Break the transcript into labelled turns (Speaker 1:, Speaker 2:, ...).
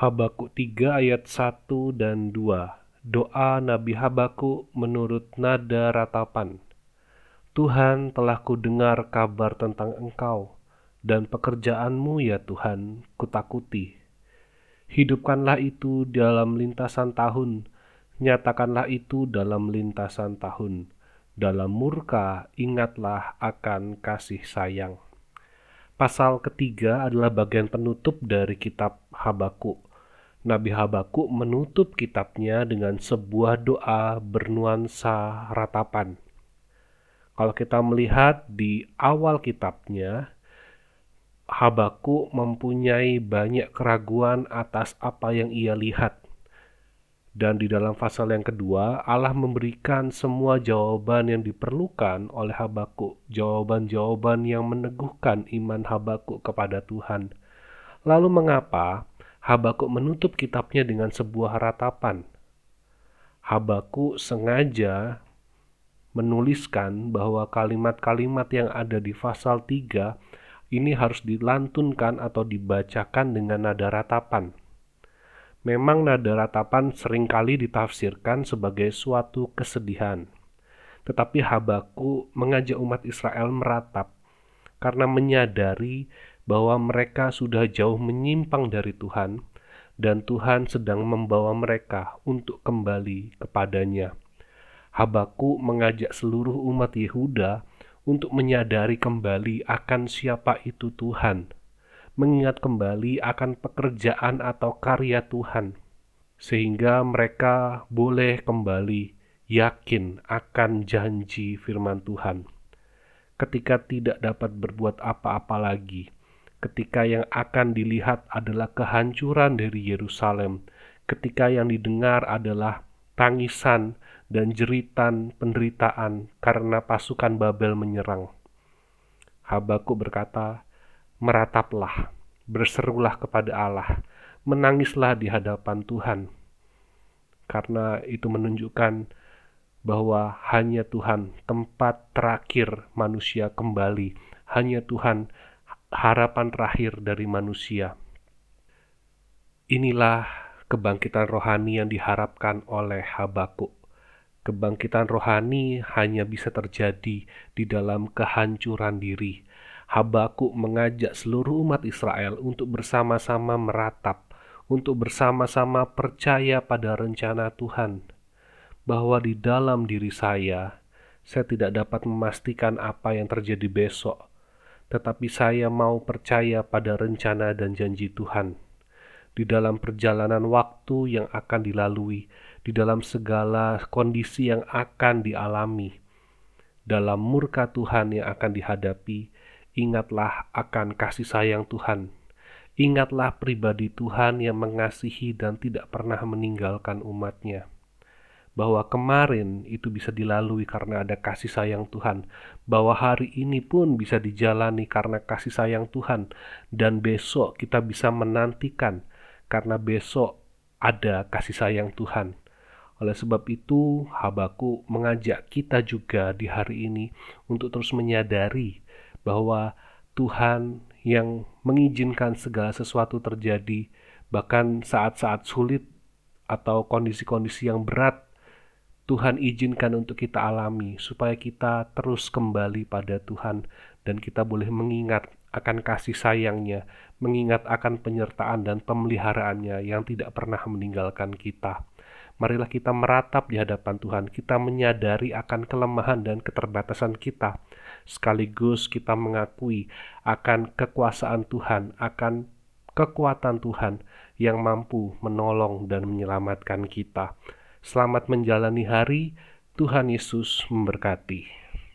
Speaker 1: Habakuk 3 ayat 1 dan 2 Doa Nabi Habakuk menurut nada ratapan. Tuhan telah kudengar kabar tentang engkau dan pekerjaanmu ya Tuhan kutakuti. Hidupkanlah itu dalam lintasan tahun. Nyatakanlah itu dalam lintasan tahun. Dalam murka ingatlah akan kasih sayang. Pasal ketiga adalah bagian penutup dari kitab Habakuk. Nabi Habakuk menutup kitabnya dengan sebuah doa bernuansa ratapan. Kalau kita melihat di awal kitabnya, Habakuk mempunyai banyak keraguan atas apa yang ia lihat. Dan di dalam pasal yang kedua, Allah memberikan semua jawaban yang diperlukan oleh Habakuk, jawaban-jawaban yang meneguhkan iman Habakuk kepada Tuhan. Lalu mengapa Habakuk menutup kitabnya dengan sebuah ratapan? Habakuk sengaja menuliskan bahwa kalimat-kalimat yang ada di pasal 3 ini harus dilantunkan atau dibacakan dengan nada ratapan. Memang nada ratapan sering kali ditafsirkan sebagai suatu kesedihan. Tetapi Habaku mengajak umat Israel meratap karena menyadari bahwa mereka sudah jauh menyimpang dari Tuhan dan Tuhan sedang membawa mereka untuk kembali kepadanya. Habaku mengajak seluruh umat Yehuda untuk menyadari kembali akan siapa itu Tuhan mengingat kembali akan pekerjaan atau karya Tuhan, sehingga mereka boleh kembali yakin akan janji firman Tuhan. Ketika tidak dapat berbuat apa-apa lagi, ketika yang akan dilihat adalah kehancuran dari Yerusalem, ketika yang didengar adalah tangisan dan jeritan penderitaan karena pasukan Babel menyerang. Habakuk berkata, merataplah, berserulah kepada Allah, menangislah di hadapan Tuhan. Karena itu menunjukkan bahwa hanya Tuhan tempat terakhir manusia kembali, hanya Tuhan harapan terakhir dari manusia. Inilah kebangkitan rohani yang diharapkan oleh Habakuk. Kebangkitan rohani hanya bisa terjadi di dalam kehancuran diri, Habakuk mengajak seluruh umat Israel untuk bersama-sama meratap, untuk bersama-sama percaya pada rencana Tuhan, bahwa di dalam diri saya, saya tidak dapat memastikan apa yang terjadi besok, tetapi saya mau percaya pada rencana dan janji Tuhan. Di dalam perjalanan waktu yang akan dilalui, di dalam segala kondisi yang akan dialami, dalam murka Tuhan yang akan dihadapi, Ingatlah akan kasih sayang Tuhan. Ingatlah pribadi Tuhan yang mengasihi dan tidak pernah meninggalkan umatnya. Bahwa kemarin itu bisa dilalui karena ada kasih sayang Tuhan. Bahwa hari ini pun bisa dijalani karena kasih sayang Tuhan. Dan besok kita bisa menantikan karena besok ada kasih sayang Tuhan. Oleh sebab itu, Habaku mengajak kita juga di hari ini untuk terus menyadari bahwa Tuhan yang mengizinkan segala sesuatu terjadi, bahkan saat-saat sulit atau kondisi-kondisi yang berat, Tuhan izinkan untuk kita alami, supaya kita terus kembali pada Tuhan, dan kita boleh mengingat akan kasih sayangnya, mengingat akan penyertaan dan pemeliharaannya yang tidak pernah meninggalkan kita. Marilah kita meratap di hadapan Tuhan, kita menyadari akan kelemahan dan keterbatasan kita, sekaligus kita mengakui akan kekuasaan Tuhan, akan kekuatan Tuhan yang mampu menolong dan menyelamatkan kita. Selamat menjalani hari, Tuhan Yesus memberkati.